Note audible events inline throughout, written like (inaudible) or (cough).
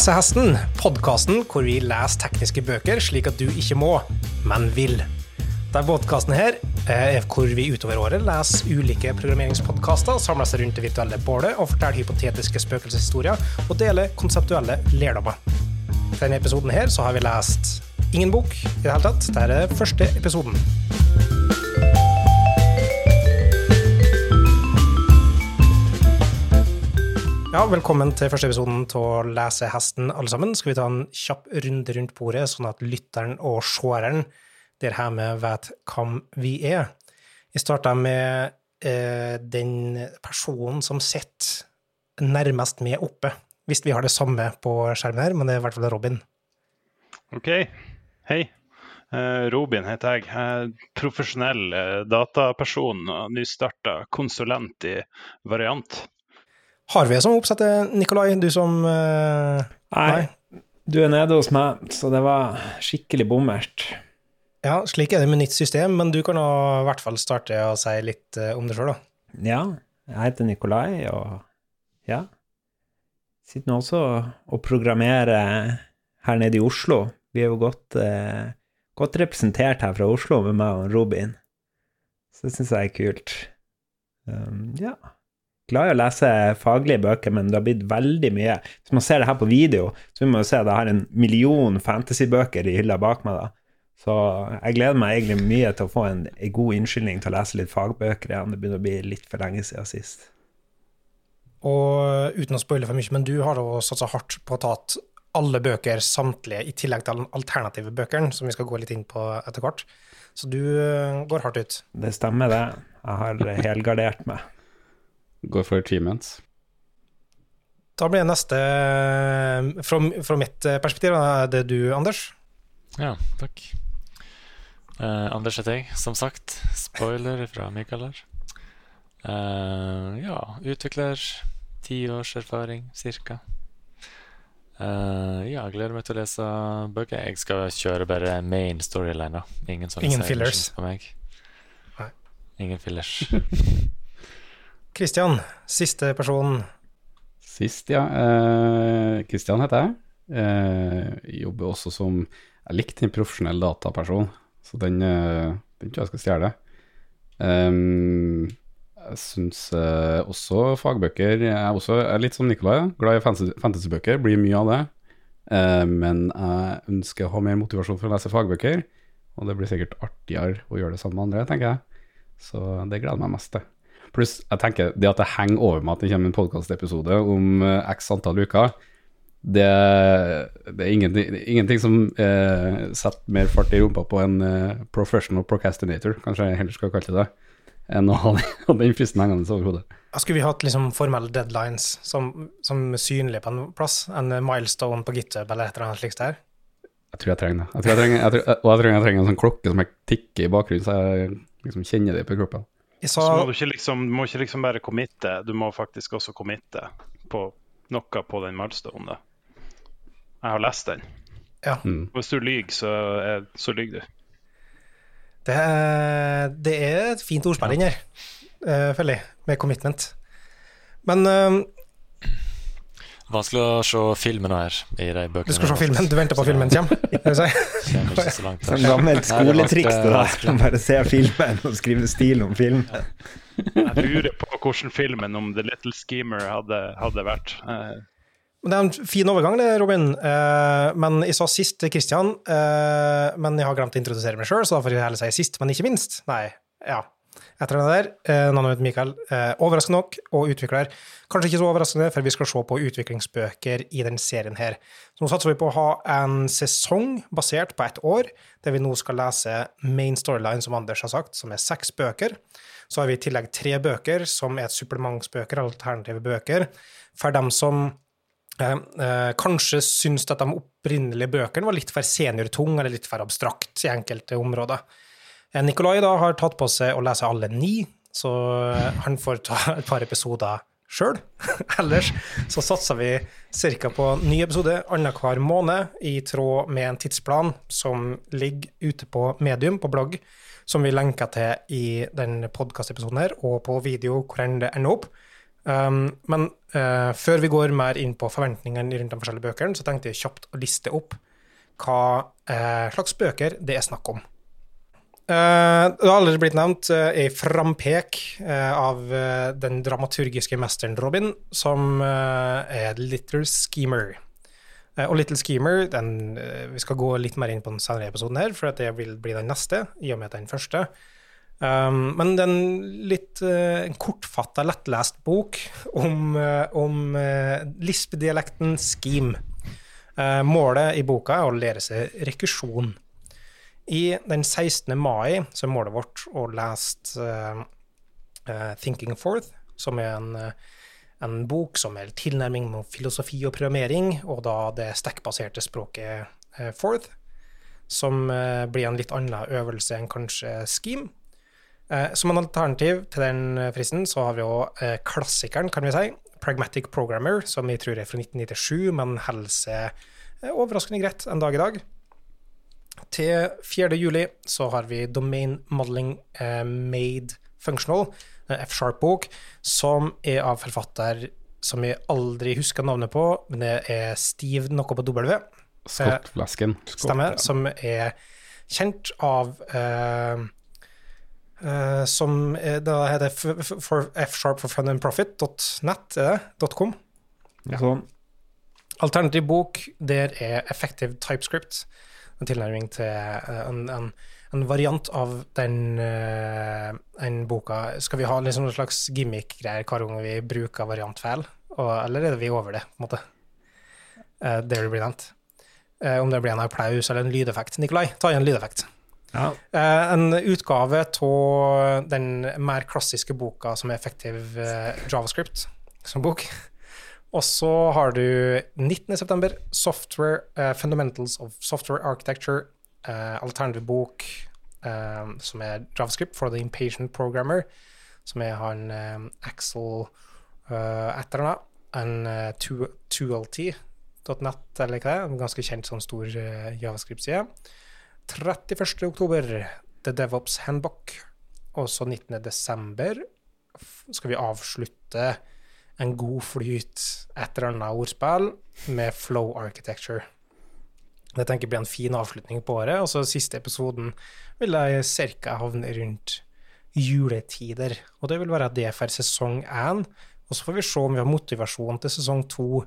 Lesehesten, podkasten hvor vi leser tekniske bøker slik at du ikke må, men vil. Denne podkasten her er hvor vi utover året leser ulike programmeringspodkaster, samler seg rundt det virtuelle bålet og forteller hypotetiske spøkelseshistorier og deler konseptuelle lærdommer. I denne episoden her så har vi lest ingen bok i det hele tatt. Dette er første episoden. Ja, velkommen til første episoden av Lesehesten, alle sammen. Skal vi ta en kjapp runde rundt bordet, sånn at lytteren og seeren der hjemme vet hvem vi er? Vi starter med eh, den personen som sitter nærmest med oppe, hvis vi har det samme på skjermen her, men det er i hvert fall Robin. OK. Hei. Eh, Robin heter jeg. jeg er profesjonell eh, dataperson og nystarta konsulent i Variant. Har vi som oppsetter, Nikolai? Du som uh, nei. nei. Du er nede hos meg, så det var skikkelig bommert. Ja, slik er det med nytt system, men du kan i hvert fall starte å si litt uh, om det sjøl, da. Ja, jeg heter Nikolai, og ja Sitter nå også og programmerer her nede i Oslo. Vi er jo godt, uh, godt representert her fra Oslo med meg og Robin, så det syns jeg er kult. Um, ja glad i å lese faglige bøker, men det har blitt veldig mye. Hvis man ser det her på video, så vil man jo se at jeg har en million fantasybøker i hylla bak meg. da. Så jeg gleder meg egentlig mye til å få en, en god unnskyldning til å lese litt fagbøker igjen. Det begynner å bli litt for lenge siden sist. Og uten å spoile for mye, men du har jo satsa hardt på å ta alle bøker, samtlige, i tillegg til alternative bøkene, som vi skal gå litt inn på etter hvert. Så du eh, går hardt ut. Det stemmer, det. Jeg har helgardert meg. Går for achievements. Da blir neste, fra, fra mitt perspektiv, er det du, Anders. Ja, takk. Eh, Anders heter jeg, som sagt. Spoiler fra Mikael her. Eh, ja, utvikler. Ti års erfaring, cirka. Uh, ja, gleder meg til å lese bøker. Jeg skal kjøre bare main storyline. da Ingen, Ingen fillers på meg. Nei. Ingen fillers. (laughs) Kristian, siste person. Sist, ja. Kristian eh, heter jeg. Eh, jobber også som Jeg likte en profesjonell dataperson, så den, eh, den tror jeg skal stjele. Um, jeg syns eh, også fagbøker Jeg er også jeg er litt som Nicolai, glad i fantasybøker. Blir mye av det. Eh, men jeg ønsker å ha mer motivasjon for å lese fagbøker. Og det blir sikkert artigere å gjøre det sammen med andre, tenker jeg. Så det gleder meg mest til. Pluss, jeg tenker, det at det henger over meg at det kommer en podkastepisode om uh, x antall uker, det, det er ingenting, ingenting som uh, setter mer fart i rumpa på en uh, professional procrastinator, kanskje jeg heller skal kalle det det, enn å ha (laughs) den fristen hengende over hodet. Skulle vi hatt liksom formelle deadlines som, som synlige på en plass? En milestone på GitHub eller et eller annet slikt der? Jeg tror jeg trenger det. Jeg tror jeg trenger, jeg tror, og jeg tror jeg trenger en sånn klokke som jeg tikker i bakgrunnen, så jeg liksom kjenner det på kroppen. Så, så må du ikke liksom, du må ikke liksom bare committe, du må faktisk også committe på noe på den milestonen. Jeg har lest den. Ja. Mm. Hvis du lyver, så, så lyver du. Det er, det er, et fint ordspill inni her, uh, føler jeg, med commitment. Men uh, Vanskelig å se filmen her i de bøkene. Du skal se filmen? Du venter på filmen (laughs) kommer? Langt. Sånn gammelt skoletriks det der. Bare se filmen og skrive stil om filmen. Jeg lurer på hvordan filmen om The Little Schemer hadde, hadde vært. Eh, det er en fin overgang, det, Robin. Uh, men jeg sa sist til Christian, uh, men jeg har glemt å introdusere meg sjøl, så da får jeg heller si sist, men ikke minst. Nei, ja etter den der. Eh, navnet mitt Mikael. Eh, overraskende nok, og utvikler. Kanskje ikke så overraskende, for vi skal se på utviklingsbøker i den serien her. Så nå satser vi på å ha en sesong basert på ett år, der vi nå skal lese main storyline, som Anders har sagt, som er seks bøker. Så har vi i tillegg tre bøker, som er supplementsbøker, alternative bøker, for dem som eh, eh, kanskje syns at de opprinnelige bøkene var litt for seniortung eller litt for abstrakt i enkelte områder. Eh, Nikolai da har tatt på seg å lese alle ni, så eh, han får ta et par episoder sjøl. (laughs) Ellers så satser vi ca. på ny episode annenhver måned, i tråd med en tidsplan som ligger ute på Medium, på blogg, som vi lenker til i den podkastepisoden her, og på video hvor enn det ender opp. Um, men uh, før vi går mer inn på forventningene rundt de forskjellige bøkene, så tenkte jeg kjapt å liste opp hva uh, slags bøker det er snakk om. Eh, det har allerede blitt nevnt uh, ei frampek uh, av eh, den dramaturgiske mesteren Robin, som eh, er Little Schemer. Eh, og Little Schemer den, eh, Vi skal gå litt mer inn på den senere episoden her, for det vil bli den neste, i og med at den første. Um, men det er en litt uh, kortfatta, lettlest bok om, uh, om uh, lisp-dialekten scheme. Uh, målet i boka er å lære seg rekursjon. I den 16. mai så er målet vårt å lese uh, uh, Thinking Forth, som er en, uh, en bok som er tilnærming med filosofi og programmering, og da det stekkbaserte språket uh, Forth, som blir en litt annen øvelse enn kanskje Scheme. Eh, Som en alternativ til den eh, fristen, så har vi jo eh, klassikeren, kan vi si, Pragmatic Programmer, som vi tror er fra 1997, men holder seg eh, overraskende greit en dag i dag. Til 4. juli så har vi Domain Modeling eh, Made Functional, en F-sharp-bok, som er av forfatter som jeg aldri husker navnet på, men det er Steve noe på W. Skottflasken. Stemmer. Som er kjent av eh, eh, Som da heter F-sharp for fun and profit.net, er det? .com. Sånn. Alternativ bok, der er Effective TypeScript. En tilnærming til eh, en, en, en variant av den, eh, den boka. Skal vi ha liksom en slags gimmick-greier hver gang vi bruker variant feil, eller er det vi over det, på en måte? Det vil bli nevnt. Eh, om det blir en applaus eller en lydeffekt. Nikolai, ta igjen lydeffekt. Ja. Eh, en utgave av den mer klassiske boka som er effektiv eh, javascript som bok. Og så har du 19. september, Software eh, Fundamentals of Software Architecture, Uh, alternativ bok uh, som er javascript for the impatient programmer, som er han um, Axel uh, etternavn, en uh, 2LT.net, eller hva det er, ganske kjent sånn stor uh, javascript-side. 31. oktober, The DevOps Handbook. Og så 19. desember skal vi avslutte en god flyt, et eller annet ordspill, med Flow Architecture. Det tenker jeg blir en fin avslutning på året. Og så siste episoden vil jeg cirka havne rundt juletider. Og det vil være det for sesong én. Og så får vi se om vi har motivasjon til sesong to,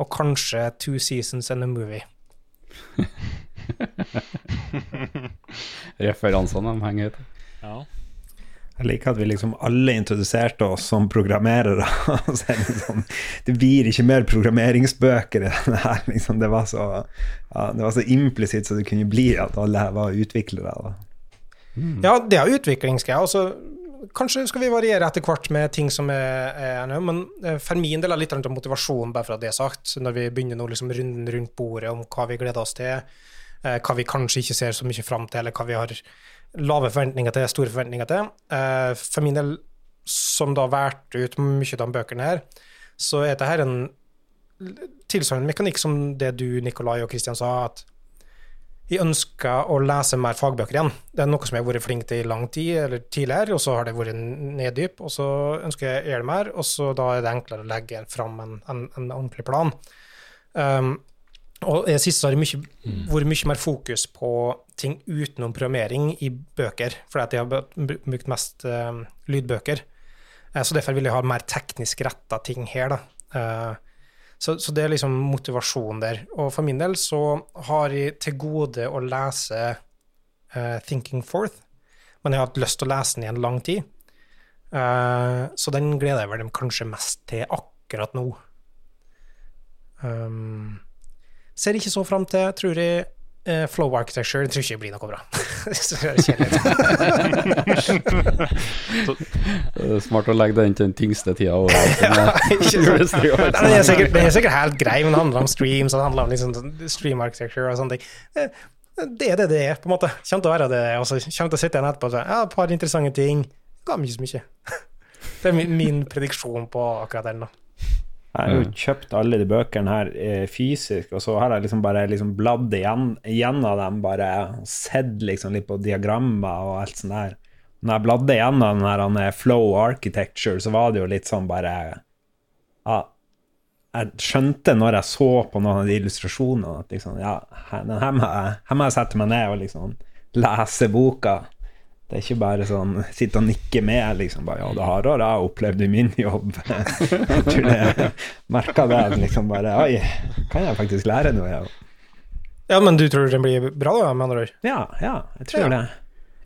og kanskje Two Seasons and a Movie. (laughs) Referansene de henger høyt. Ja. Jeg liker at vi liksom alle introduserte oss som programmerere. (laughs) er liksom, det blir ikke mer programmeringsbøker i denne her. Liksom. Det, var så, ja, så implisitt som det kunne bli at alle var utviklere. Da. Ja, det er utviklingsgreier. Altså, kanskje skal vi variere etter hvert med ting som er, er men eh, for min del er litt av motivasjonen, bare for at det er sagt, når vi begynner nå liksom runden rundt bordet om hva vi gleder oss til, eh, hva vi kanskje ikke ser så mye fram til, eller hva vi har lave forventninger til, store forventninger til. Eh, For min del, som da valgte ut mye av de bøkene her, så er dette her en tilsvarende mekanikk som det du, Nikolai og Kristian sa, at jeg ønsker å lese mer fagbøker igjen. Det er noe som jeg har vært flink til i lang tid, eller tidligere, og så har det vært neddyp, og så ønsker jeg å gjøre det mer, og så da er det enklere å legge fram en, en, en ordentlig plan. Um, og det siste har det mye, vært mye mer fokus på ting utenom programmering i bøker, fordi jeg har brukt mest uh, lydbøker. Uh, så derfor vil jeg ha mer teknisk retta ting her. Eh, så, så det er liksom motivasjonen der. Og for min del så har jeg til gode å lese Thinking Forth, men jeg har hatt lyst til å lese den i en lang tid. Så den gleder jeg vel dem kanskje mest til akkurat nå. Um, ser ikke så fram til, tror jeg, Uh, Flow Architecture. Tror ikke det blir noe bra. så (laughs) det er kjedelig. (laughs) Er smart å legge den til den tyngste tida? (laughs) Nei, Den er, sikkert, den er sikkert helt grei, men det handler om streams, og det handler om liksom sånn stream architecture og sånne ting. Eh, Det er det det er, på en måte. Kommer til å være det, og så kommer til å sitte igjen etterpå og si ja, et par interessante ting. Ga meg ikke så mye. Det er min, min prediksjon på akkurat den. da. Jeg har jo kjøpt alle de bøkene her eh, fysisk, og så har jeg liksom bare liksom bladd igjen, igjennom dem, bare sett liksom litt på diagrammer og alt sånt der. Når jeg bladde igjennom den her eh, Flow Architecture, så var det jo litt sånn bare ja, Jeg skjønte når jeg så på noen av de illustrasjonene, at liksom, ja, her, her, må jeg, her må jeg sette meg ned og liksom lese boka. Det er ikke bare sånn sitte og nikke med, liksom. Bare, ja, det har jeg opplevd i min jobb. (laughs) Jeg merka det. Liksom bare Oi, kan jeg faktisk lære noe? Ja, Ja, men du tror den blir bra, da, med andre ord? ja, ja jeg tror Ja. det.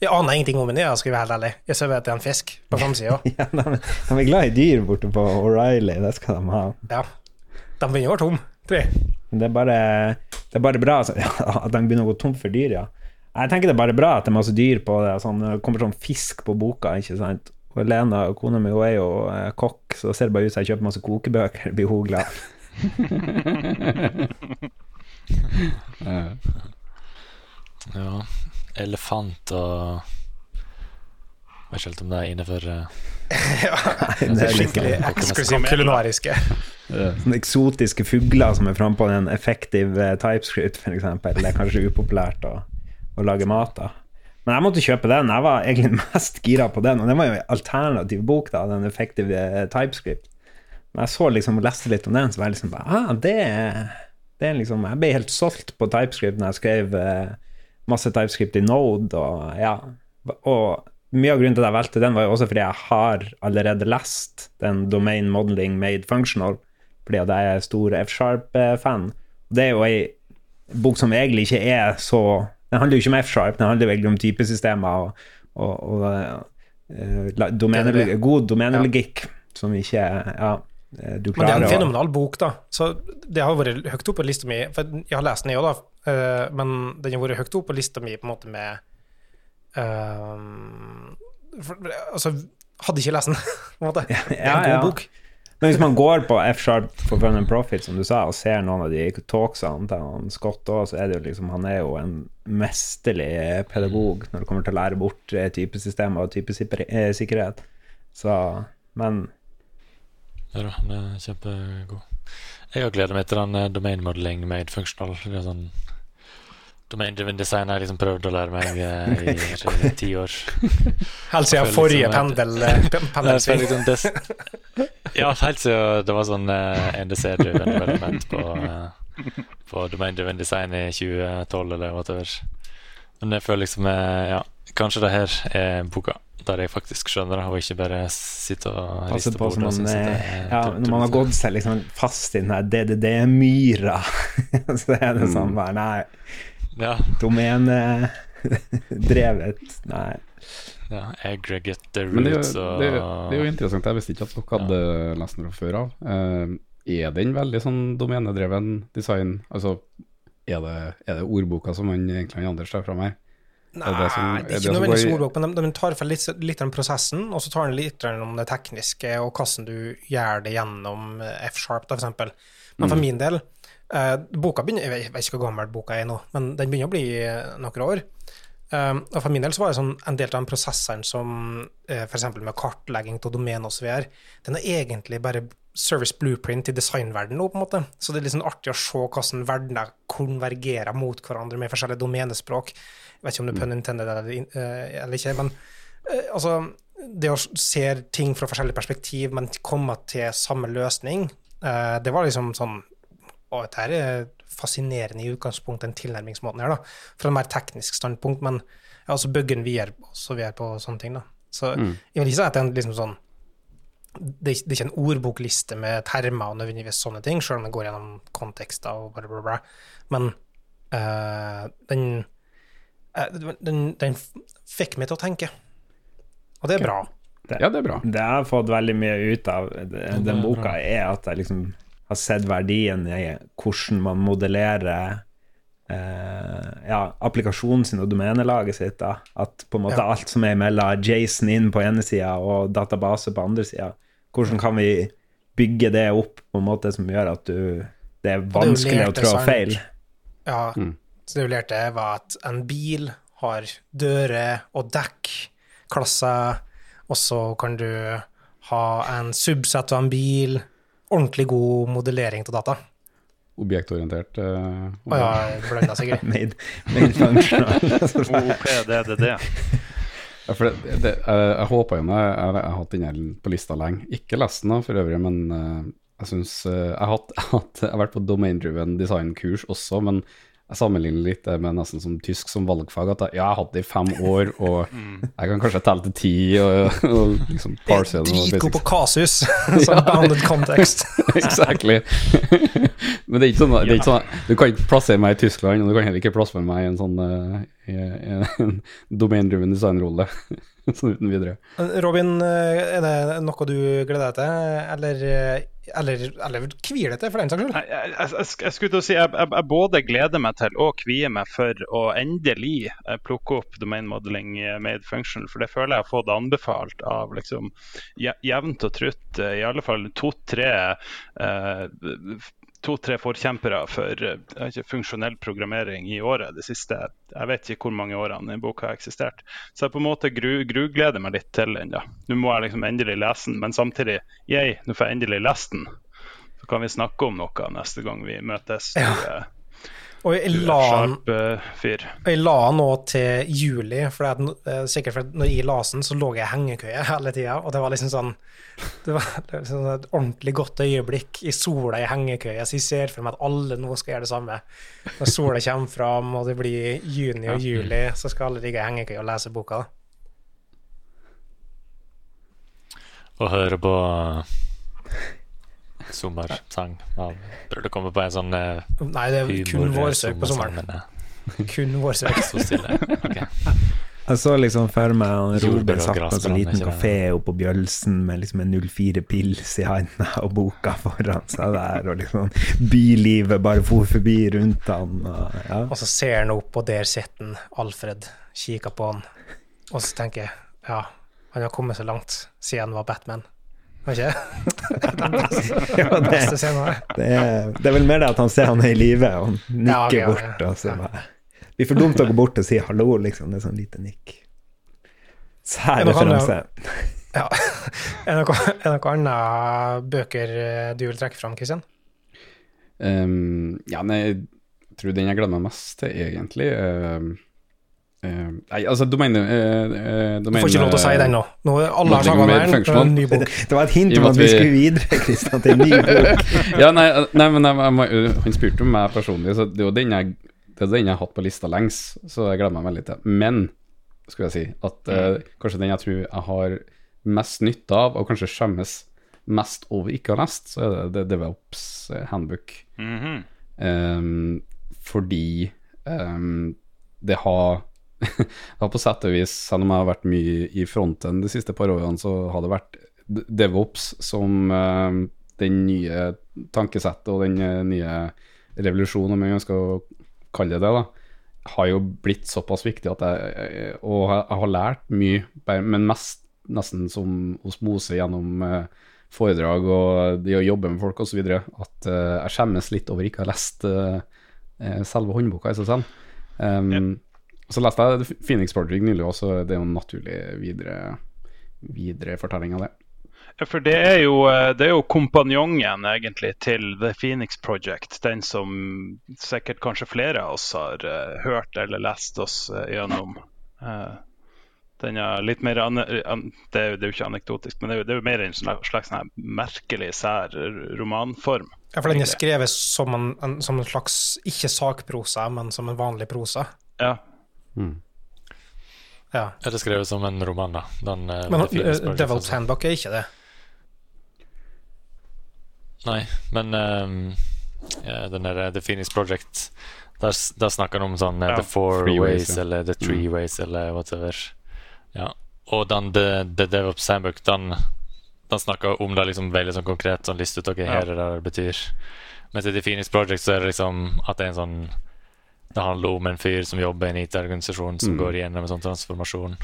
Jeg aner ingenting om den, jeg skal være helt ærlig. Jeg ser at det er en fisk på framsida. (laughs) Ja, de, de er glad i dyr borte på O'Reilly, det skal de ha. Ja. De begynner å være tom, tror jeg. Det er bare, det er bare bra altså, (laughs) at de begynner å gå tom for dyr, ja. Jeg tenker det er bare bra at det er masse dyr på det. Sånn, det kommer sånn fisk på boka, ikke sant. Og Lena, kona mi, hun er jo eh, kokk, så ser det bare ut som jeg kjøper masse kokebøker, (laughs) blir hun glad. Eh, (laughs) Ja. Elefant og Vet ikke helt om det er innenfor (laughs) Ja, Det er Skikkelig eksklusivt kulinariske. eh, sånne eksotiske fugler som er frampå en effektiv eh, TypeScript, eksempel. Det er kanskje upopulært å, å lage mat av. Men jeg måtte kjøpe den. Jeg var egentlig (laughs) mest gira på den. Og den var jo en alternativ bok, da, den effektive eh, TypeScript. Men jeg så liksom og leste litt om den, så var jeg liksom bare ah, det, det er liksom Jeg ble helt solgt på TypeScript når jeg skrev eh, masse TypeScript i Node, og ja. Og mye av grunnen til at jeg valgte den, var jo også fordi jeg har allerede lest den Domain Modeling Made Functional, fordi at jeg er stor F-sharp-fan. Det er jo ei bok som egentlig ikke er så Den handler jo ikke om F-sharp, den handler egentlig om typesystemer og, og, og uh, domene, domenelo- god domenelogikk som ikke Ja, eh, du Men det er en fenomenal bok, da. Så det har vært høyt opp på lista mi. For jeg har lest den, jeg òg, da. Eh, Men den har vært høyt opp på lista mi på en måte med eh, for, Altså, hadde ikke lest den, (laughs) på en måte. Det er Ja, en god ja. bok. Men hvis man går på F-sharp for fun and profit, som du sa, og ser noen av de talksene til han Scott òg, så er det jo liksom Han er jo en mesterlig pedagog når det kommer til å lære bort eh, typesystemer og typesikkerhet. Så Men Ja da, han er kjempegod. Jeg har gleda meg til den eh, domain modeling made functional. Det er sånn Domain driven design har jeg liksom prøvd å lære meg eh, i (laughs) kanskje ti år. Helt siden føler forrige liksom pendel, eh, (laughs) pendelsving. liksom (laughs) ja, helt siden det var sånn uh, NDC-driven development på, eh, på domain driven design i 2012 eller whatever. Men jeg føler liksom eh, Ja, kanskje det her er boka der jeg faktisk skjønner det, og ikke bare sitte og rister riste på og man eh, Ja, når man har gått seg liksom fast i den her DDD-myra, så er det sånn Mm. bare Nei, Ja, domenedrevet (laughs) Nei. ja, aggregate the Men det roots det, er, det er jo interessant. Jeg visste ikke at dere hadde lest den fra før av. Eh, er den veldig sånn domenedreven design? Altså, er det, er det ordboka som han egentlig Anders tar fram her? Nei, det som- det det ikke nødvendigvis i- ordbok, men de, de tar for litt, litt om prosessen, og så tar de litt om det tekniske, og hvordan du gjør det gjennom F-sharp, f.eks. Men for min del, eh, boka begynner, jeg vet, ikke hvor gammel boka er nå, men den begynner å bli eh, noen år. Eh, og for min del så var det sånn en del av den prosessen som eh, f.eks. med kartlegging av domen osv., den er egentlig bare service blueprint i designverdenen nå, på en måte. Så det er litt sånn artig å se hvordan verdener konvergerer mot hverandre med forskjellige domenespråk. Jeg vet ikke om det er pun intended eller, eh, eller ikke, men eh, altså Det å se ting fra forskjellige perspektiv, men komme til samme løsning, eh, det var liksom sånn Å, dette her er fascinerende i utgangspunktet, den tilnærmingsmåten her, da. Fra et mer teknisk standpunkt, men altså byggen vi bygger den videre også er på sånne ting, da. Så Mm. jeg vil ikke si at det er liksom sånn det er, ikke- det er ikke en ordbokliste med termer og nødvendigvis sånne ting, selv om det går gjennom kontekster og bla, bla, bla. Men øh, den, eh, den, den fikk meg til å tenke. Og det er bra. Ja, det er bra. Det jeg har fått veldig mye ut av den, den boka, er at jeg liksom har sett verdien i hvordan man modellerer eh, ja, applikasjonen sin og domenelaget sitt. Da. At på en måte Ja. alt som er mellom Jason inn på ene sida og database på andre sida, hvordan kan vi bygge det opp på en måte som gjør at du det er vanskelig å trå feil. Ja, Mm. så det vi lærte, var at en bil har dører og dekk, klasser, og så kan du ha en subsett av en bil. Ordentlig god modellering av data. Objektorientert. uh, Å ja, blanda sikkert. (laughs) Made, made functional. OPDDD. Ja, for det, det, jeg, jeg håpa jo jeg, jeg, har hatt den her på lista lenge. Ikke lest den for øvrig, men eh, jeg syns jeg, jeg, jeg har vært på domain-driven design-kurs også, men jeg sammenligner litt det med nesten som tysk som valgfag. At jeg, ja, jeg hatt det i fem år, og (laughs) jeg kan kanskje telle til ti og, og liksom parse noe Dritgod på kasus, sånn bounded context. exactly. (laughs) Men det er ikke sånn, det er ikke sånn Du kan ikke plassere meg i Tyskland, og du kan heller ikke plassere meg i en sånn eh, (laughs) en domain-driven design-rolle sånn uten videre. Robin, eh, er det noe du gleder deg til, eller, eh, eller, eller kvier deg til, for den saks skyld? Jeg, jeg, jeg, skulle til å si jeg, jeg både gleder meg til og kvier meg for å endelig eh, plukke opp domain modeling eh, made functional, for det føler jeg har fått anbefalt av liksom jevnt og trutt eh, i alle fall to-tre eh, to-tre forkjempere for eh, ikke, funksjonell programmering i året det siste jeg vet ikke hvor mange årene den boka har eksistert. Så jeg på en måte gru, grugleder meg litt til den. da. Nå må jeg liksom endelig lese den, men samtidig, jeg, nå får jeg endelig lest den. Så kan vi snakke om noe neste gang vi møtes. Ja. Eh, Og jeg la den eh, nå til juli, for det er sikkert for når jeg la den, så lå jeg i hengekøye (laughs) hele tida, og det var liksom sånn det var det var liksom et ordentlig godt øyeblikk i sola i hengekøye, så jeg ser for meg at alle nå skal gjøre det samme. Når sola kommer fram, og det blir juni og juli, så skal alle ligge i hengekøye og lese boka. Og høre på sommersang av Burde komme på en sånn uh, Nei, det er kun vårsøk på sommeren. (laughs) Kun vår vårsøk. så stille. Ok. (laughs) Jeg så liksom for meg Robin satt på en sånn liten kafé oppe på Bjølsen med liksom en 04 pils i handa og boka foran seg der, og liksom bylivet bare for forbi rundt han. Og, ja. Og så ser han opp, og der sitter Alfred, kikker på han, og så tenker jeg ja, han har kommet så langt siden han var Batman. Var ikke det? Beste, (laughs) Ja, det, det, er, det er vel mer det at han ser han er i live og han nikker Ja, okay, bort. ja. Og så bare, det blir for dumt å gå bort og si hallo, liksom. Det er sånn lite nikk. Sær referanse. Ja. (laughs) Er det noe, er noe annet bøker eh, du vil trekke fram, Kristian? Um, ja, nei, jeg tror den jeg gleder meg mest til, egentlig um, um, Nei, altså, domene, uh, domene, Du får ikke lov til å si den nå. nå alle har om den, en ny bok. Det var et hint om at vi vi- skulle videre, Kristian, til en ny bok. (laughs) ja, nei, nei, men jeg, jeg, han spurte om meg personlig, så det er jo den jeg, det er den jeg har hatt på lista lengst, så jeg gleder meg veldig til. Men, skulle jeg si, at uh, kanskje den jeg tror jeg har mest nytte av, og kanskje skjemmes mest over ikke å ha lest, så er det, det Develops Handbook. Handbook. -hmm. um, fordi um, det har det (laughs) har på sett og vis, selv om jeg har vært mye i fronten de siste par årene, så har det vært DevOps som uh, den nye tankesettet og den eh, nye revolusjonen, om jeg ønsker å kalle det det, da, har jo blitt såpass viktig at jeg, og jeg, har lært mye, men mest nesten som osmose gjennom uh, foredrag og det å jobbe med folk osv. at uh, jeg skjemmes litt over ikke å ha lest selve håndboka i seg selv. Um, Så leste jeg Phoenix Project nylig også, det er jo en naturlig videre, videre fortelling av det. Ja, for det er, jo, eh, det er jo kompanjongen egentlig til The Phoenix Project. Den som sikkert kanskje flere av oss har uh, hørt eller lest oss uh, gjennom. Uh, den er litt mer an an det, er jo, det er jo ikke anekdotisk, men det er jo, det er jo mer en slags, slags sånn merkelig, sær romanform. Ja, for den er skrevet som en, en, som en slags, ikke sakprosa, men som en vanlig prosa. Ja. Ja. Er det skrevet som en roman, da? Den, eh, Men uh, Devil's. Handbook er ikke det. Nei, men um, ja, den der eh, The Phoenix Project Der, der snakker han om sånn eh, Ja, The Four three ways, Ways, ja. eller The Three Ways, eller whatever. Ja. Og den The, the DevOps Handbook, den, den snakker om det liksom veldig sånn konkret, sånn liste ut ok, her er det det betyr. Mens i The Phoenix Project så er det liksom at det er en sånn Det handler om en fyr som jobber i en IT-organisasjon som Mm. går igjennom en sånn transformasjon.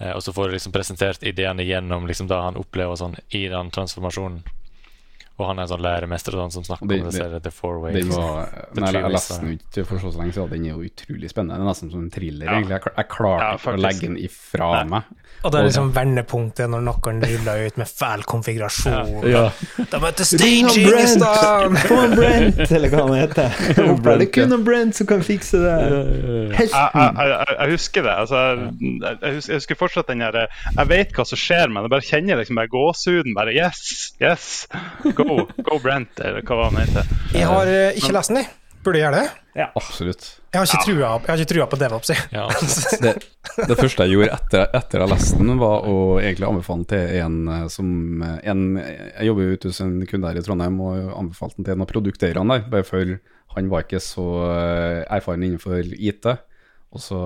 Eh, og så får du liksom presentert ideene gjennom liksom det han opplever sånn i den transformasjonen. Og han er en sånn læremester og sånn som snakker de, om det, det- det, the four ways. Den var, (laughs) nei, jeg leste den ikke for så lenge siden, den er jo utrolig spennende. Den er nesten som en thriller, Ja. egentlig. Jeg, klar- jeg klarte Ja, ikke å legge den ifra Nei. meg. Og det er Og- liksom vendepunktet når noen ruller ut med fæl konfigurasjon. Ja. De møter Ring han staging i! Få han Brent, eller hva han heter. (laughs) Håper det er kun han Brent som kan fikse det. Helten. jeg, jeg, jeg husker det. Altså, jeg, jeg, husker, husker fortsatt den derre Jeg vet hva som skjer, men jeg bare kjenner liksom bare gåsehuden. Bare yes, yes! Gå Go, Go Brent, eller hva han heter. Jeg har eh, ikke lest den, jeg. Burde jeg gjøre det? Absolutt. Jeg har ikke trua, jeg har ikke trua på DevOps, jeg. Ja, (laughs) Det, det første jeg gjorde etter, etter jeg leste den, var å egentlig anbefale den til en eh, som eh, en, Jeg jobber jo ute hos en kunde her i Trondheim og anbefalte den til en av produkteierne der, bare for han var ikke så eh, erfaren innenfor IT. Og så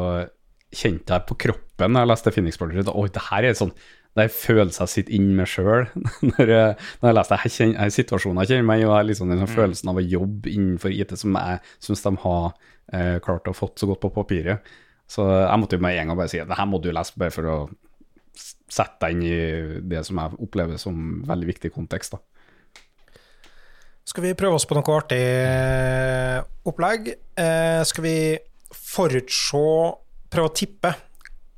kjente jeg på kroppen da jeg leste Phoenix Project Oi, det her er sånn det er følelser jeg sitter inni meg sjøl. (laughs) Når, jeg- når jeg leser det, jeg kjenner, er situasjonen jeg kjenner meg og jeg har liksom den sånn følelsen av å jobbe innenfor IT som jeg syns de har eh, klart å fått så godt på papiret. Så jeg måtte jo med en gang bare si at det her må du lese bare for å sette deg inn i det som jeg opplever som veldig viktig kontekst. da. Skal vi prøve oss på noe artig eh, opplegg? Eh, skal vi forutse Prøve å tippe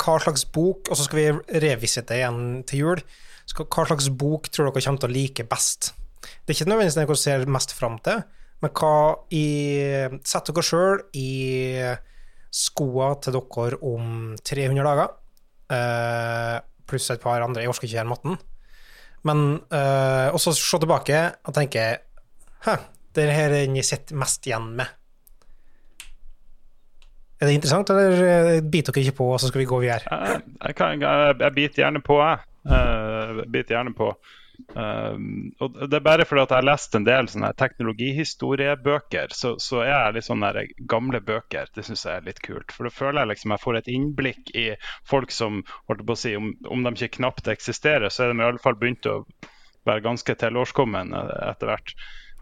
hva slags bok, og så skal vi revisite igjen til jul. Hva slags bok tror dere kommer til å like best? Det er ikke nødvendigvis den dere ser mest fram til, men hva i Sett dere sjøl i skoa til dere om 300 dager, eh, pluss et par andre. Jeg orker ikke gjøre matten. Men eh, Og så se tilbake og tenke Hæ, det her er den jeg sitter mest igjen med. Er det interessant, eller eh, biter dere ikke på, og så skal vi gå videre? Jeg, jeg, kan, jeg, jeg biter gjerne på, jeg. Eh, Jeg biter gjerne på. Um, og det er bare fordi at jeg har lest en del sånne teknologihistoriebøker, så, så er jeg litt sånn gamle bøker. Det syns jeg er litt kult. For da føler jeg liksom jeg får et innblikk i folk som holdt på å si, om, om de ikke knapt eksisterer, så er de i alle fall begynt å være ganske tilårskomne etter hvert.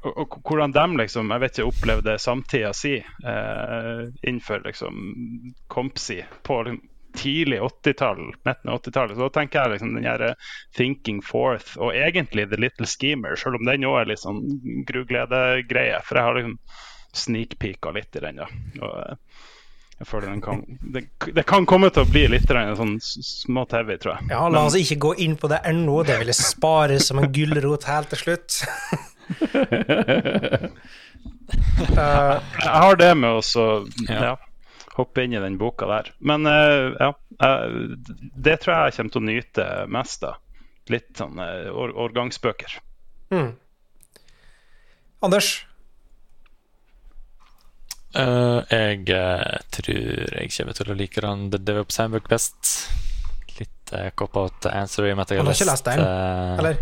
Og, og hvordan de liksom, jeg vet ikke, opplevde samtida si eh, innenfor liksom kompsi på liksom, tidlig 80-tall, midten av 80-tallet. Så da tenker jeg liksom den her eh, Thinking Forth, og egentlig The Little Schemer, selv om den òg er litt sånn grugledegreie. For jeg har liksom sneakpeaka litt i den, da. Og, eh, jeg føler den kan det, det kan komme til å bli litt sånn smått heavy, tror jeg. Ja, la oss ikke gå inn på det ennå, det vil jeg spare som en gulrot helt til slutt. (laughs) Eh, Jeg har det med å Ja. ja, hoppe inn i den boka der. Men uh, ja, uh, det tror jeg jeg kommer til å nyte mest av. Litt sånn år, årgangsbøker. mm. Anders, Eh, jeg tror jeg kommer til å like den The DevOps Handbook best. Litt uh, cop-out answer i og med at jeg har har ikke lest den, eh, eller?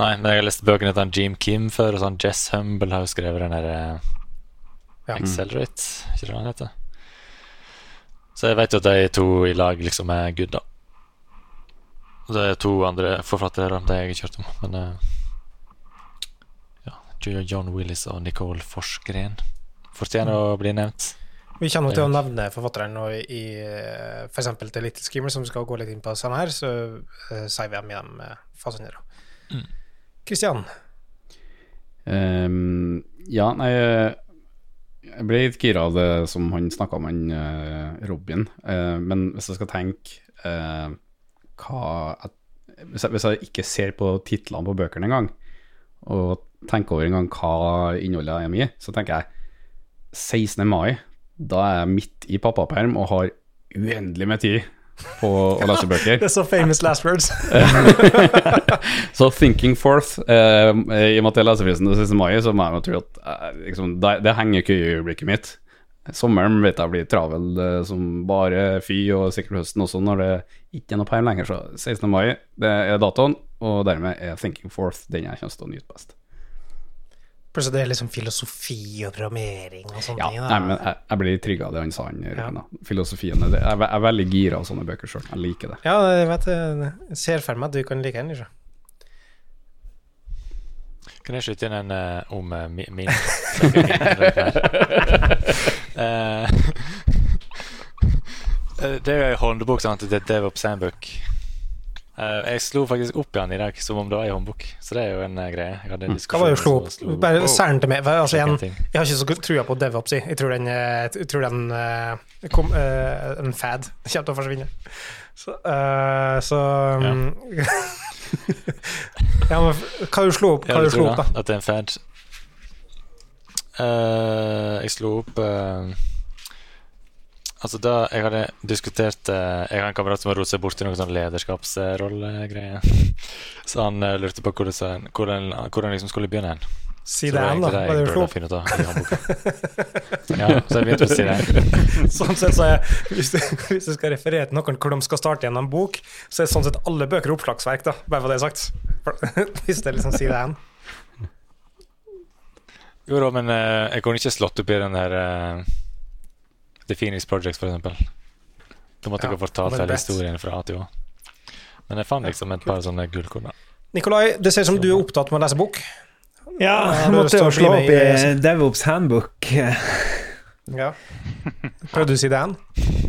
Nei. Men jeg har lest bøkene til Jim Kim før, og sånn Jess Humble har jo skrevet den der uh, Ja. Accelerate, ikke det han heter? Så jeg vet jo at de to i lag liksom er good, da. Og Det er to andre forfattere, har jeg ikke hørt om, men eh, ja. John Willis og Nicole Forsgren fortjener å bli nevnt. Vi kommer til å nevne forfatteren nå i f.eks. for eksempel til Little Screamer, som skal gå litt inn på sånn her, så uh, sier vi dem i de fasene. Mm. Kristian, Um, ja, nei Jeg ble litt gira av det som han snakka om, han uh, Robin. Uh, men hvis jeg skal tenke uh, hva jeg, hvis, jeg, hvis jeg ikke ser på titlene på bøkene engang, og tenker over en gang hva innholdet er i, så tenker jeg 16. mai. Da er jeg midt i pappaperm og har uendelig med tid på å lese bøker. det er så famous last words. (laughs) Så Thinking Forth, eh, i og med at jeg leser fristen den siste mai, så må jeg jo tro at eh, liksom, det, det henger ikke i øyeblikket mitt. Sommeren vet jeg blir travel eh, som bare fy, og sikkert høsten også, når det ikke er noe perm lenger. Så 16. mai det er datoen, og dermed er Thinking Forth den jeg kommer til å nyte best. Plutselig det er liksom filosofi og programmering og sånne Ja, ting. nei, men jeg, jeg blir trygg av det han sa, han Ja. Filosofien Filosofien. Det, jeg, er jeg er veldig gira av sånne bøker sjøl. Jeg liker det. Ja, jeg vet det. Jeg ser for meg at du kan like den. Ikke? Kan jeg skyte inn en uh, om uh, min, min (laughs) Eh, (laughs) eh, Det er jo en håndbok sant, til Devop Handbook. Eh, jeg slo faktisk opp igjen i dag som om det var i håndbok, så det er jo en uh, greie. Jeg hadde en diskusjon. Hva var slo opp? slo- Bare Oh, særlig til meg. Altså, ting. jeg har ikke så trua på DevOps. jeg. Jeg tror den, eh, jeg tror den uh, kom, eh, en fad kommer til å forsvinne. Så, eh, så um, (laughs) Ja, men hva du slo opp? Hva du du slo opp, da? At det er en fad? Eh, jeg slo opp eh, Altså da Jeg hadde diskutert eh, Jeg har en kamerat som har rotet seg borti noen sånn lederskapsrollegreier. (laughs) Så han eh, lurte på hvordan, så- hvordan, hvordan liksom skulle begynne hen. Si det igjen, da. Hva er det du finne ut av i. (laughs) Ja, så jeg begynte å si det. (laughs) Sånn sett så er, hvis, du, hvis du skal referere til noen hvor de skal starte gjennom en bok, så er sånn sett alle bøker oppslagsverk, da, bare for det er sagt. Hvis det liksom sier det igjen. Jo da, men eh, jeg kunne ikke slått opp i den der The Phoenix Project, for eksempel. Da måtte Ja, jeg fortalt hele historien fra A til Å. Men jeg fant liksom et par sånne gullkorn. Nikolai, det ser ut som du er opptatt med å lese bok. Ja, jeg måtte jo slå opp i i- DevOps Handbook. Ja. Prøvde du å si det igjen?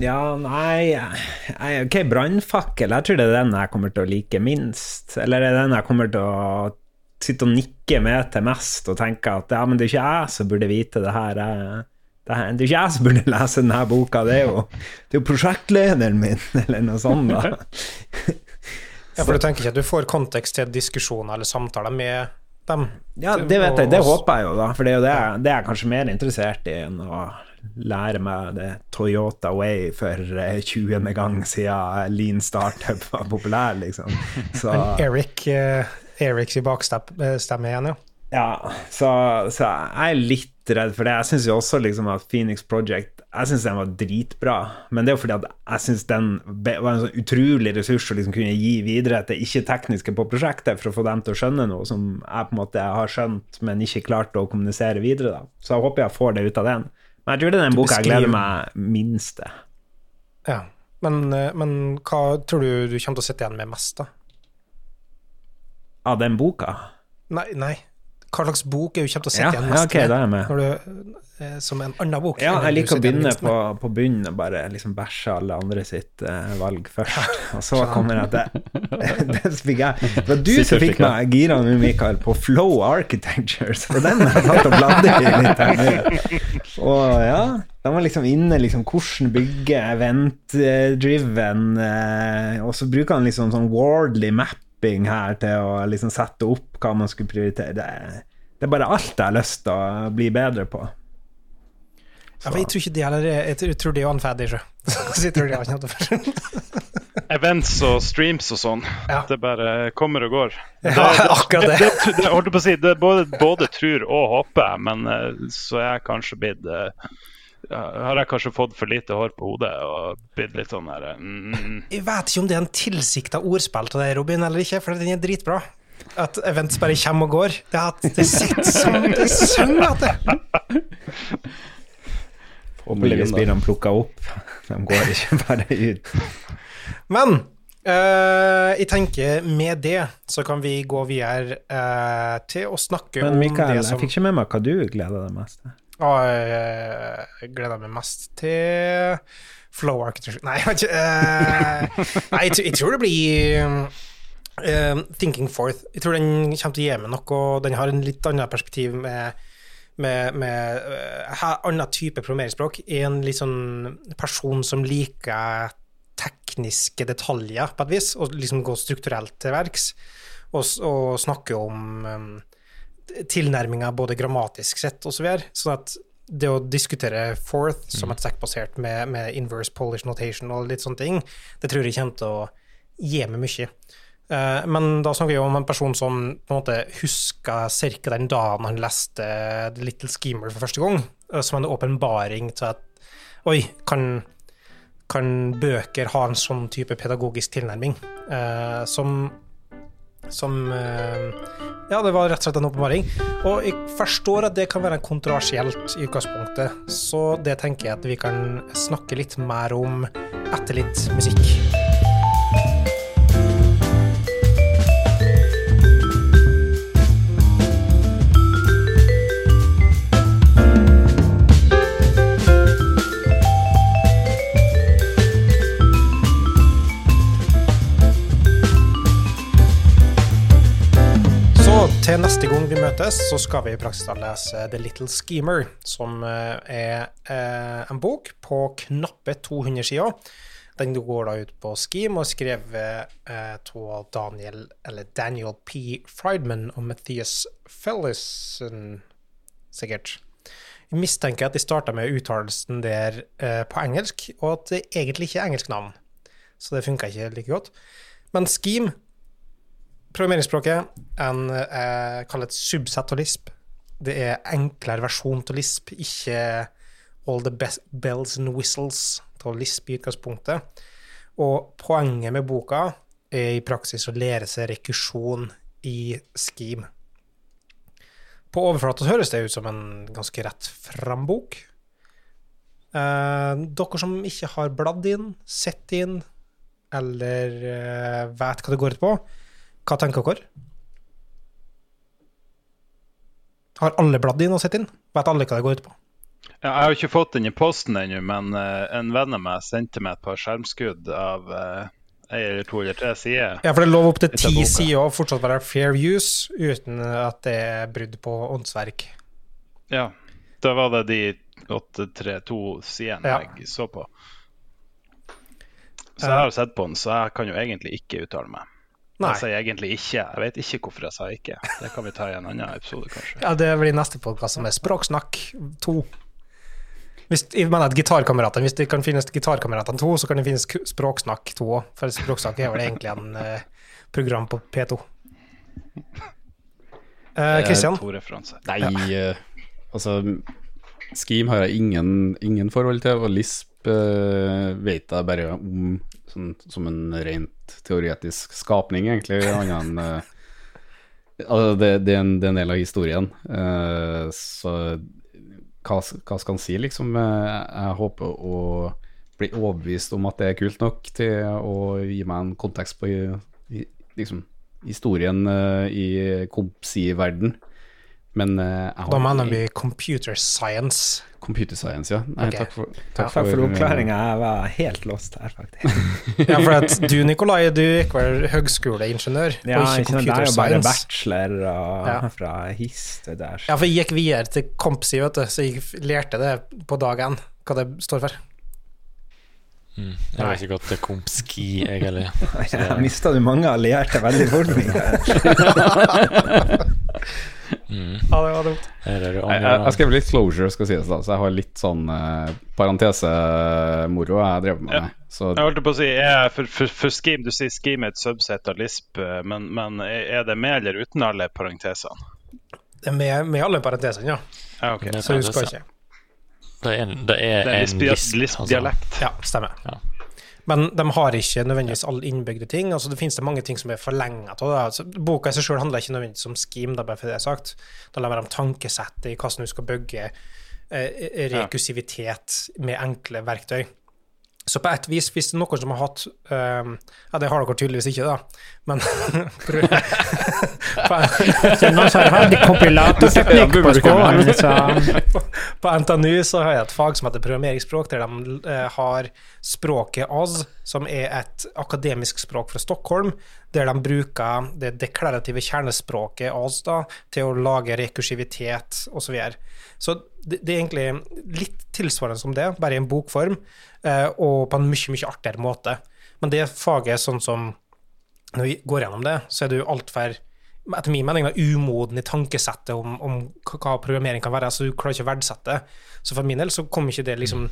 Ja, nei jeg, Ok, brannfakkel. Jeg tror det er den jeg kommer til å like minst. Eller er det den jeg kommer til å sitte og nikke med til mest og tenke at ja, men det er ikke jeg som burde vite det her. jeg- Det, er, det er ikke jeg som burde lese denne boka, det er jo, det er jo prosjektlederen min, (laughs) eller noe sånt. da. (laughs) Ja, for du tenker ikke at du får kontekst til diskusjoner eller samtaler med dem? Ja, det vet jeg, det håper jeg jo, da. For det er jo det, det er jeg kanskje mer interessert i enn å lære meg det Toyota Way for eh, 20. gang siden Lean Startup var populær, liksom. (laughs) Så, Eric, eh, Erics i bakstemme igjen, ja. ja, så, så jeg er litt redd for det. Jeg syns jo også liksom at Phoenix Project Jeg synes den var dritbra, men det er jo fordi at jeg syns den var en sånn utrolig ressurs å liksom kunne gi videre til ikke-tekniske på prosjektet, for å få dem til å skjønne noe som jeg på en måte har skjønt, men ikke klart å kommunisere videre. da. Så jeg håper jeg får det ut av den. Men jeg tror det er den boka jeg gleder meg minst til. ja. Men, eh, men hva tror du du kommer til å sitte igjen med mest, da? Av den boka? Nei, nei. Hva slags bok er du kommer til å sitte Ja, igjen ja, mest ok, da er med. Når du, eh, som en annen bok? Ja, jeg liker å begynne på, på bunnen og bare liksom bæsje alle andre sitt eh, valg først. (laughs) Og så kommer jeg til (laughs) Det fikk jeg Det var du som fikk meg gira nå, Mikael, på Flow Architecture, for den har jeg tatt og bladd i litt. her. Og ja, da var liksom inne liksom hvordan bygge event-driven, eh, og så bruker han liksom sånn wardly mapping her til å liksom sette opp hva man skulle prioritere. Det det er bare alt jeg har lyst til å bli bedre på. Ja, for jeg tror ikke de heller er Jeg tror- de er han ferdig, sjø. Så jeg tror de har ikke noe (laughs) Events og streams og sånn. Ja. Det bare kommer og går. (laughs) Ja, akkurat det. (laughs) Det, det, det, holdt på å si, det både, både tror og håper, men eh, så er jeg kanskje blitt eh, Har jeg kanskje fått for lite hår på hodet og blitt litt sånn her mm, Jeg vet ikke om det er en tilsikta ordspill til deg, Robin, eller ikke, for den er dritbra. At events bare kommer og går. Det, at det sitter som Det synger at det Håpeligvis blir de plukka opp. De går ikke bare ut. Men uh, jeg tenker med det så kan vi gå videre uh, til å snakke Men om Mikael, det jeg fikk ikke med meg hva du gleder deg mest til. Og eh, jeg gleder meg mest til Flow Architecture Nei, jeg eh, nei, jeg, tror- det blir eh, Thinking Forth. Jeg tror den kommer til å gi meg noe, den har en litt annet perspektiv med med, med uh, annen type programmeringsspråk. Er en litt sånn person som liker tekniske detaljer, på et vis, og liksom gå strukturelt til verks, og, og snakke om um, tilnærminga både grammatisk sett og så videre. Sånn at det å diskutere fourth som et stack-basert med, med inverse Polish notation og litt sånne ting, det tror jeg kommer til å gi meg mye. Eh, men da snakker vi om en person som på en måte husker ca. den dagen han leste The Little Schemer for første gang, eh, som en åpenbaring til at Oi, kan, kan bøker ha en sånn type pedagogisk tilnærming? Eh, som som eh, Ja, det var rett og slett en åpenbaring. Og jeg forstår at det kan være kontroversielt i utgangspunktet, så det tenker jeg at vi kan snakke litt mer om etter litt musikk. Til neste gang vi møtes, så skal vi i praksis lese The Little Schemer, som eh, er eh, en bok på knappe 200 sider. Den går da ut på Scheme og skrevet eh, av Daniel, Daniel P. Friedman og Matthias Fellison, sikkert. Jeg mistenker at de starta med uttalelsen der på engelsk, og at det egentlig ikke er engelsk navn. Så det funka ikke like godt. Men Scheme, programmeringsspråket, en jeg kaller et subset av Lisp. Det er enklere versjon av Lisp, ikke all the best bells and whistles av Lisp i utgangspunktet. Og poenget med boka er i praksis å lære seg rekursjon i Scheme. På overflata høres det ut som en ganske rett fram bok. Eh, dere som ikke har bladd inn, sett inn, eller eh, vet hva det går ut på, hva tenker dere? Har alle bladd inn og sett inn? Vet alle hva det går ut på? Ja, jeg har ikke fått den i posten ennå, men uh, en venn av meg sendte meg et par skjermskudd av uh, ei eller to eller tre sider. Ja, for det er lov opp til ti sider og fortsatt være fair use, uten at det er brudd på åndsverk. Ja, da var det de 832 sidene Ja. jeg så på. Så jeg har sett på den, så jeg kan jo egentlig ikke uttale meg. Nei. Jeg sier egentlig ikke. Jeg vet ikke hvorfor jeg sa ikke. Det kan vi ta i en annen episode, kanskje. Ja, det blir neste podkast, som er Språksnakk 2. Hvis, jeg mener at gitarkameratene, hvis det kan finnes Gitarkameratene 2, så kan det finnes Språksnakk 2 òg. For Språksnakk er vel egentlig en eh, program på P2. Eh, Christian? To referanser. Nei, eh, altså Scheme har jeg ingen, ingen forhold til, og Lisp eh, vet jeg bare om sånn, som en rent teoretisk skapning, egentlig. Annet (laughs) enn uh, altså, det, det, er en, det er en del av historien. Uh, så hva, hva skal en si, liksom? Eh, Jeg håper å bli overbevist om at det er kult nok til å gi meg en kontekst på liksom, historien i Compsi-verden. Men uh, jeg Da mener vi computer science. Computer science, ja. Nei, okay. takk for, Takk for oppklaringa. Jeg var helt lost her, faktisk. (laughs) Ja, for at du, Nikolai, du gikk vel høgskoleingeniør, Ja, og ikke ikke sant, det er jo bare science. bachelor og Ja. fra HIST og der. Ja, for jeg gikk videre til Compsi, vet du, så jeg lærte det på dag én, hva det står for. Mm. Jeg har ikke gått til Kompski, (laughs) jeg heller. Ja, Mista du mange allierte veldig fort? Mikael? (laughs) Mm. Ja, det var dumt. Jeg, jeg, jeg skrev litt closure, skal sies, da, så jeg har litt sånn eh, parentesemoro jeg drev med. Ja. Så Jeg holdt på å si, jeg, for, for, for Scheme, Du sier Scheme er et subset av Lisp, eh, men, men er det med eller uten alle parentesene? Det er Med, med alle parentesene, ja. Ja, okay. Så husker jeg ikke. Det er en, det er Det er en lisp, altså. Lisp-dialekt. Ja, stemmer. Ja. Men de har ikke nødvendigvis alle innbygde ting. altså Det finnes det mange ting som er forlenga av. Altså, boka i seg sjøl handler ikke nødvendigvis om scheme, da, bare for det er sagt. Det handler om tankesettet i hvordan du skal bygge eh, rekursivitet med enkle verktøy. Så på et vis, hvis det er noen som har hatt um, Ja, det har dere tydeligvis ikke, da, men (laughs) på, NTNU så har jeg et fag som heter programmeringsspråk, der de uh, har språket AS, som er et akademisk språk fra Stockholm, der de bruker det deklarative kjernespråket AS da, til å lage rekursivitet osv. Så, videre. så det, det er egentlig litt tilsvarende som det, bare i en bokform, eh, og på en mye, mye artigere måte. Men det faget, sånn som når vi går gjennom det, så er jo altfor etter min mening umoden i tankesettet om, om hva programmering kan være. så Du klarer ikke å verdsette det. Så for min del så kom ikke det liksom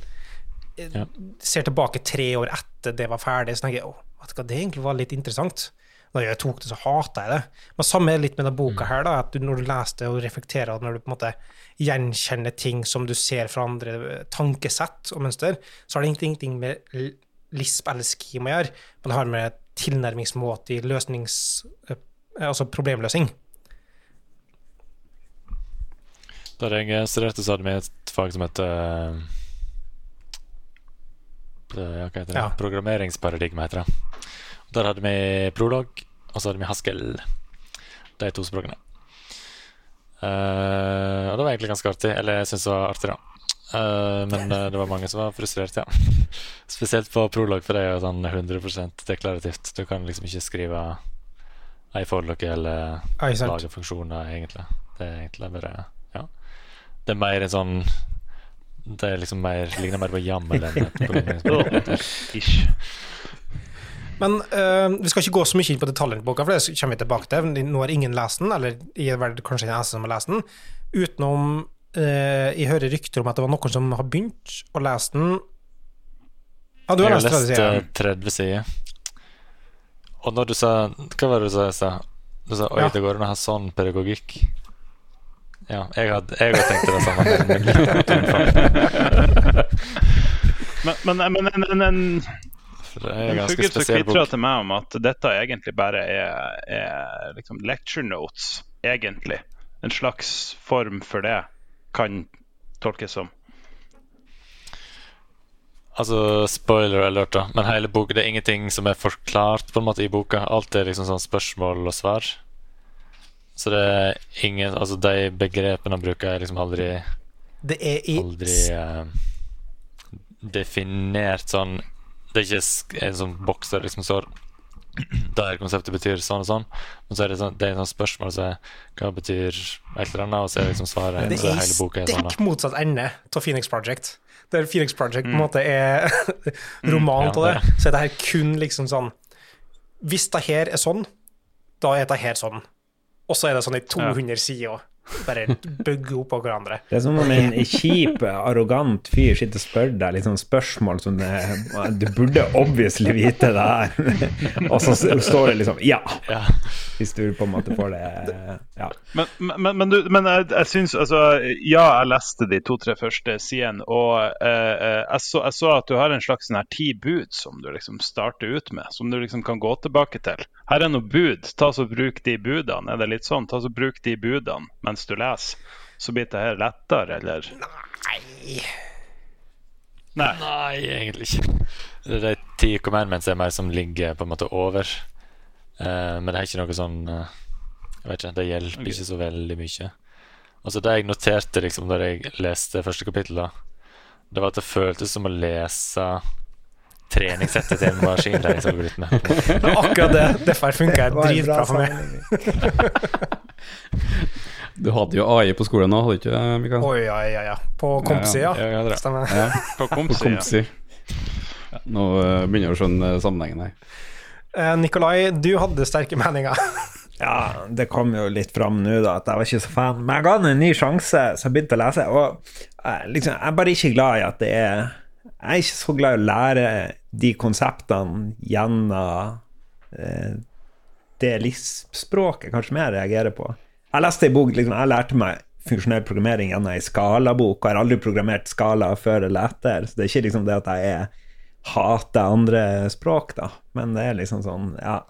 eh, Ja. Ser tilbake tre år etter det var ferdig, så tenker jeg du hva, det egentlig var litt interessant. Da jeg tok det, så hata jeg det. Men samme er litt med denne boka her, da, at du, når du leser det og reflekterer, når du på en måte gjenkjenner ting som du ser fra andre eh, tankesett og mønster, så har det ingenting med lisp eller scheme å gjøre, men det har med tilnærmingsmåte i løsnings... eh, Altså problemløsning. Da jeg studerte, så hadde vi et fag som heter eh, ja, hva heter det? Ja. Programmeringsparadigme, heter det. Der hadde vi prolog, og så hadde vi Haskell. De to språkene. Uh, og det var egentlig ganske artig. Eller jeg syns det var artig, da. Uh, men uh, det var mange som var frustrert, ja. (laughs) Spesielt på prolog, for det er jo sånn 100% deklarativt. Du kan liksom ikke skrive ei forløk eller lage funksjoner, egentlig. Det er egentlig bare Ja. Det er mer en sånn Det er liksom mer ligner mer på YAML enn programmeringsspråk. (laughs) Ish. Men uh, vi skal ikke gå så mye inn på detaljene i boka, for det kommer vi tilbake til. Nå har ingen lest den, eller jeg er vel kanskje den eneste som har lest den, utenom uh, jeg hører rykter om at det var noen som har begynt å lese den. Ja, du har lest 30 sider. Jeg har lest 30 sider. Og når du sa Hva var det du sa i stad? Du sa oi, Ja. det går an å ha sånn pedagogikk. Ja, jeg hadde, jeg hadde tenkt det samme. (laughs) (laughs) Men, men, men en, en, en, For det er ganske spesiell kvitra bok. til meg om at dette egentlig bare er, er liksom lecture notes, egentlig. En slags form for det kan tolkes som. Altså, spoiler alert, da. Men hele boka, det er ingenting som er forklart på en måte i boka. Alt er liksom sånn spørsmål og svar. Så det er ingen Altså, de begrepene han bruker, er liksom aldri Det er i aldri eh, definert sånn Det er ikke en sånn boks der liksom står Der konseptet betyr sånn og sånn, men så er det, sånn, det er en sånn spørsmål som så hva betyr et eller annet, og så er liksom svaret. Det er i er sånn. stikk motsatt ende av Phoenix Project. Der Phoenix Project på en måte er (laughs) roman ja, på det, det. så er det her kun liksom sånn Hvis det her er sånn, da er det her sånn. Og så er det sånn i 200 sider. Bare bygge oppå hverandre. Det er som om en kjip, arrogant fyr sitter og spør deg litt sånn spørsmål som det, Du burde obviously vite det her. (laughs) Og så står det liksom Ja! Ja. Hvis du på en måte får det Ja. Men, men, men, du, men jeg, jeg syns altså Ja, jeg leste de to-tre første sidene, og eh, eh, jeg, så, jeg så at du har en slags sånn her ti bud som du liksom starter ut med, som du liksom kan gå tilbake til. Her er noe bud, ta så bruk de budene. Er det litt sånn? Ta så bruk de budene mens du leser. Så blir det her lettere, eller? Nei Nei. Nei, egentlig ikke. Det er de ti commandments er mer som ligger på en måte over. Uh, men det er ikke noe sånn uh, Jeg vet ikke, det hjelper ikke så veldig mye. Og så det jeg noterte liksom da jeg leste første kapittel, da, det var at det føltes som å lese treningssettet til en maskinlæringsalgoritme. (laughs) Det er akkurat det. Derfor funker det Det var en dritbra bra for meg. (laughs) Du hadde jo AI på skolen nå, hadde du ikke det, Mikael? Oi, ja, ja, ja. På kompsida. Ja, ja, er. Stemmer. Ja, (laughs) På kompsi. Nå eh, begynner jeg å skjønne sammenhengen her. Eh, Nikolai, du hadde sterke meninger. (laughs) Ja, det kom jo litt fram nå, da, at jeg var ikke så fan. Men jeg ga den en ny sjanse, så jeg begynte å lese. Og liksom, jeg er bare ikke glad i at det er Jeg er ikke så glad i å lære de konseptene gjennom eh, det LISP-språket kanskje mer reagerer på. Jeg leste en bok, liksom, jeg lærte meg funksjonell programmering gjennom ei skalabok, og har aldri programmert skala før eller etter, så det er ikke liksom det at jeg er, hater andre språk, da, men det er liksom sånn, ja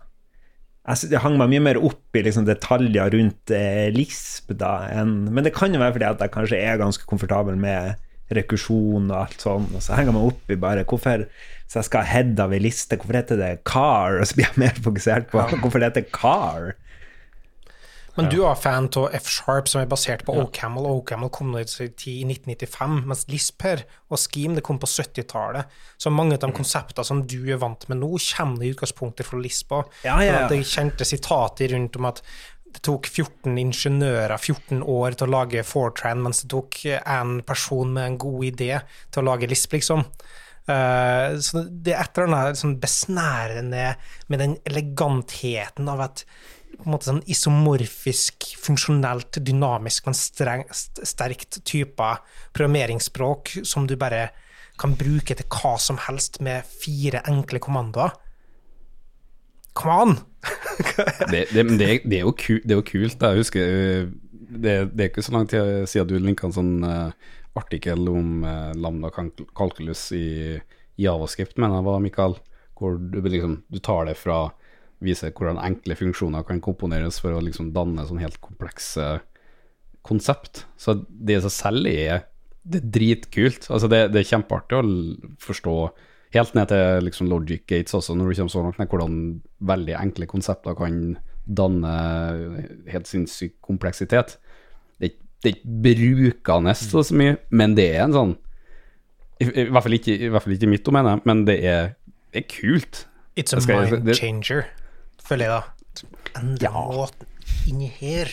jeg, jeg hang meg mye mer opp i liksom, detaljer rundt eh, LISP da, enn Men det kan jo være fordi at jeg kanskje er ganske komfortabel med rekursjon og alt sånn, og så henger jeg meg opp i bare hvorfor Så jeg skal head av ei liste, hvorfor heter det car? Og så blir jeg mer fokusert på hvorfor det heter car. Men du er fan av F-Sharp, som er basert på OCaml. og OCaml kom i i 1995, mens Lisper og Scheme det kom på 70-tallet. Så mange av de konseptene som du er vant med nå, kommer i utgangspunktet fra Lisp. Ja, ja, ja. Det kjente sitater rundt om at det tok 14 ingeniører 14 år til å lage Fortran, mens det tok en person med en god idé til å lage Lisp, liksom. Uh, så det er et eller annet sånn besnærende med den elegantheten av en måte sånn isomorfisk, funksjonelt, dynamisk, men strengt, sterkt type programmeringsspråk som du bare kan bruke til hva som helst med fire enkle kommandoer. Come on! (laughs) Det, det, det, det, er jo ku, det er jo kult. Jeg husker øh, det, er ikke så lang tid siden du linka en sånn uh, artikkel om uh, lambda calculus i javascript, mener jeg var, Mikael. Hvor du, liksom, du tar det fra Viser hvordan enkle funksjoner kan komponeres for å liksom danne sånn helt komplekse konsept. Så det i seg selv er det er dritkult. Altså det, det er kjempeartig å forstå helt ned til liksom logic gates også, når du kommer så langt ned, hvordan veldig enkle konsepter kan danne helt sinnssyk kompleksitet. Det, det er ikke brukende så så mye, men det er en sånn i, i, hvert fall ikke, I hvert fall ikke mitt domene, men det er, det er kult. It's a mind changer, føler jeg da. Endre måten inni her.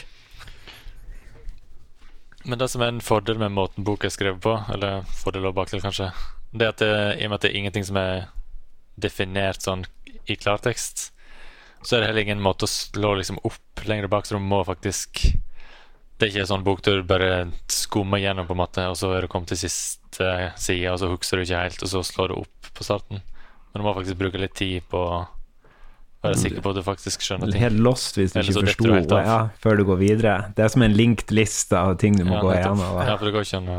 Men det som er en fordel med måten boka er skrevet på, eller fordel og bakdel kanskje, det er at det, i og med at det er ingenting som er definert sånn i klartekst, så er det heller ingen måte å slå liksom opp lenger bak, så du må faktisk Det er ikke en sånn bok du bare skummer gjennom, på en måte, og så er du kommet til siste side, og så husker du ikke helt, og så slår du opp på starten. Men du må faktisk bruke litt tid på å være sikker på at du faktisk skjønner ting. Helt lost hvis du Eller ikke forsto av. ja, før du går videre. Det er som en linked liste av ting du må Ja, gå igjennom. Ja, for det går ikke an å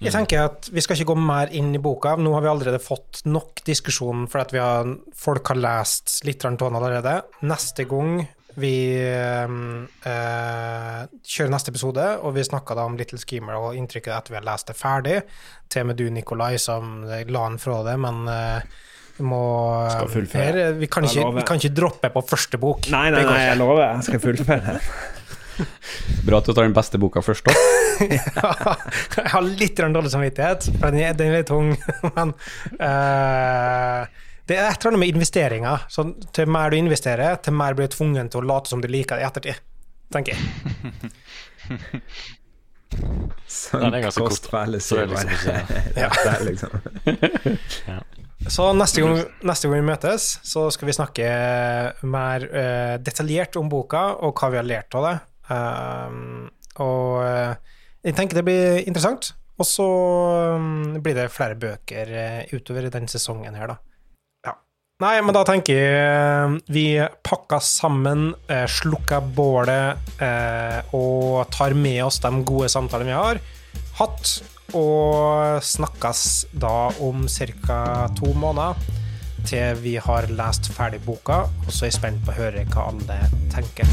Jeg tenker at Vi skal ikke gå mer inn i boka. Nå har vi allerede fått nok diskusjon for at har, folk har lest litt av den allerede. Neste gang vi eh, eh, kjører neste episode, og vi snakka da om Little Schemer og inntrykket etter vi har lest det ferdig, til og med du, Nikolai, som la den fra deg, men eh, vi må Skal fullføre. her, vi, kan ikke, vi kan ikke droppe på første bok. Nei, nei, nei, jeg lover. Jeg skal fullføre. (laughs) Bra at du tar den beste boka først, da. (laughs) jeg har litt dårlig samvittighet, for den er, den er tung. (laughs) Men uh, det er et eller annet med investeringer. Så til mer du investerer, til mer blir du tvungen til å late som du liker det i ettertid. Tenker jeg. Sånn er ganske Kost kort, da. Det er liksom ikke- Ja, det er liksom. Så neste gang, neste gang vi møtes, så skal vi snakke mer uh, detaljert om boka, og hva vi har lært av det. Um, og uh, jeg tenker det blir interessant. Og så um, blir det flere bøker uh, utover den sesongen her, da. Ja. Nei, men da tenker jeg eh, vi pakker sammen, eh, slukker bålet eh, og tar med oss de gode samtalene vi har hatt, og snakkes da om ca. to måneder til vi har lest ferdig boka, og så er jeg spent på å høre hva alle tenker.